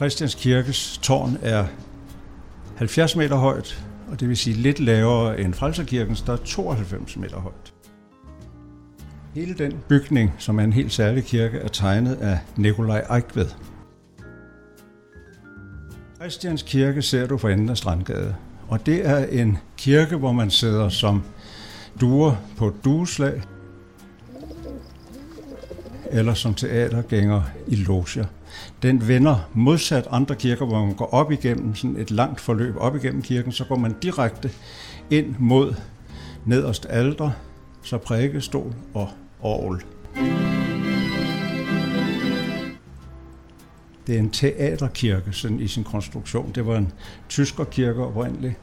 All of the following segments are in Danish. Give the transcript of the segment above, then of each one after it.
Christians Kirkes tårn er 70 meter højt, og det vil sige lidt lavere end Frelserkirkens, der er 92 meter højt. Hele den bygning, som er en helt særlig kirke, er tegnet af Nikolaj Eichved. Christians Kirke ser du for enden af Strandgade, og det er en kirke, hvor man sidder som duer på et dueslag, eller som teatergænger i loger. Den vender modsat andre kirker, hvor man går op igennem sådan et langt forløb op igennem kirken, så går man direkte ind mod nederst alter, så prædikestol og orgel. Det er en teaterkirke sådan i sin konstruktion. Det var en tyskerkirke oprindeligt.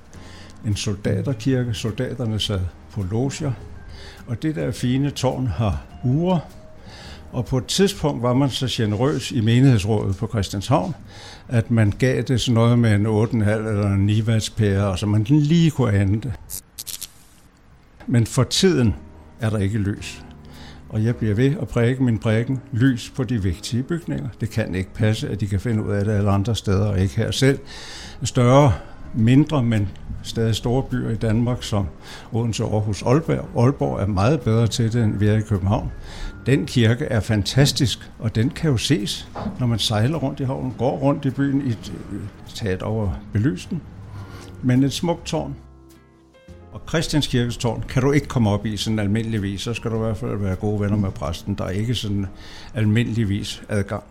En soldaterkirke. Soldaterne sad på loger. Og det der fine tårn har uger, og på et tidspunkt var man så generøs i menighedsrådet på Christianshavn, at man gav det sådan noget med en 8,5 eller en 9 pære, så man lige kunne ande Men for tiden er der ikke lys. Og jeg bliver ved at prædike min prædiken lys på de vigtige bygninger. Det kan ikke passe, at de kan finde ud af det alle andre steder, og ikke her selv. Større, mindre, men stadig store byer i Danmark, som Odense, Aarhus, Aalborg, Aalborg er meget bedre til det, end vi er i København. Den kirke er fantastisk, og den kan jo ses, når man sejler rundt i havnen, går rundt i byen i taget over belysten. Men et smukt tårn. Og Christians Kirkes tårn kan du ikke komme op i sådan almindeligvis, så skal du i hvert fald være gode venner med præsten. Der er ikke sådan almindeligvis adgang.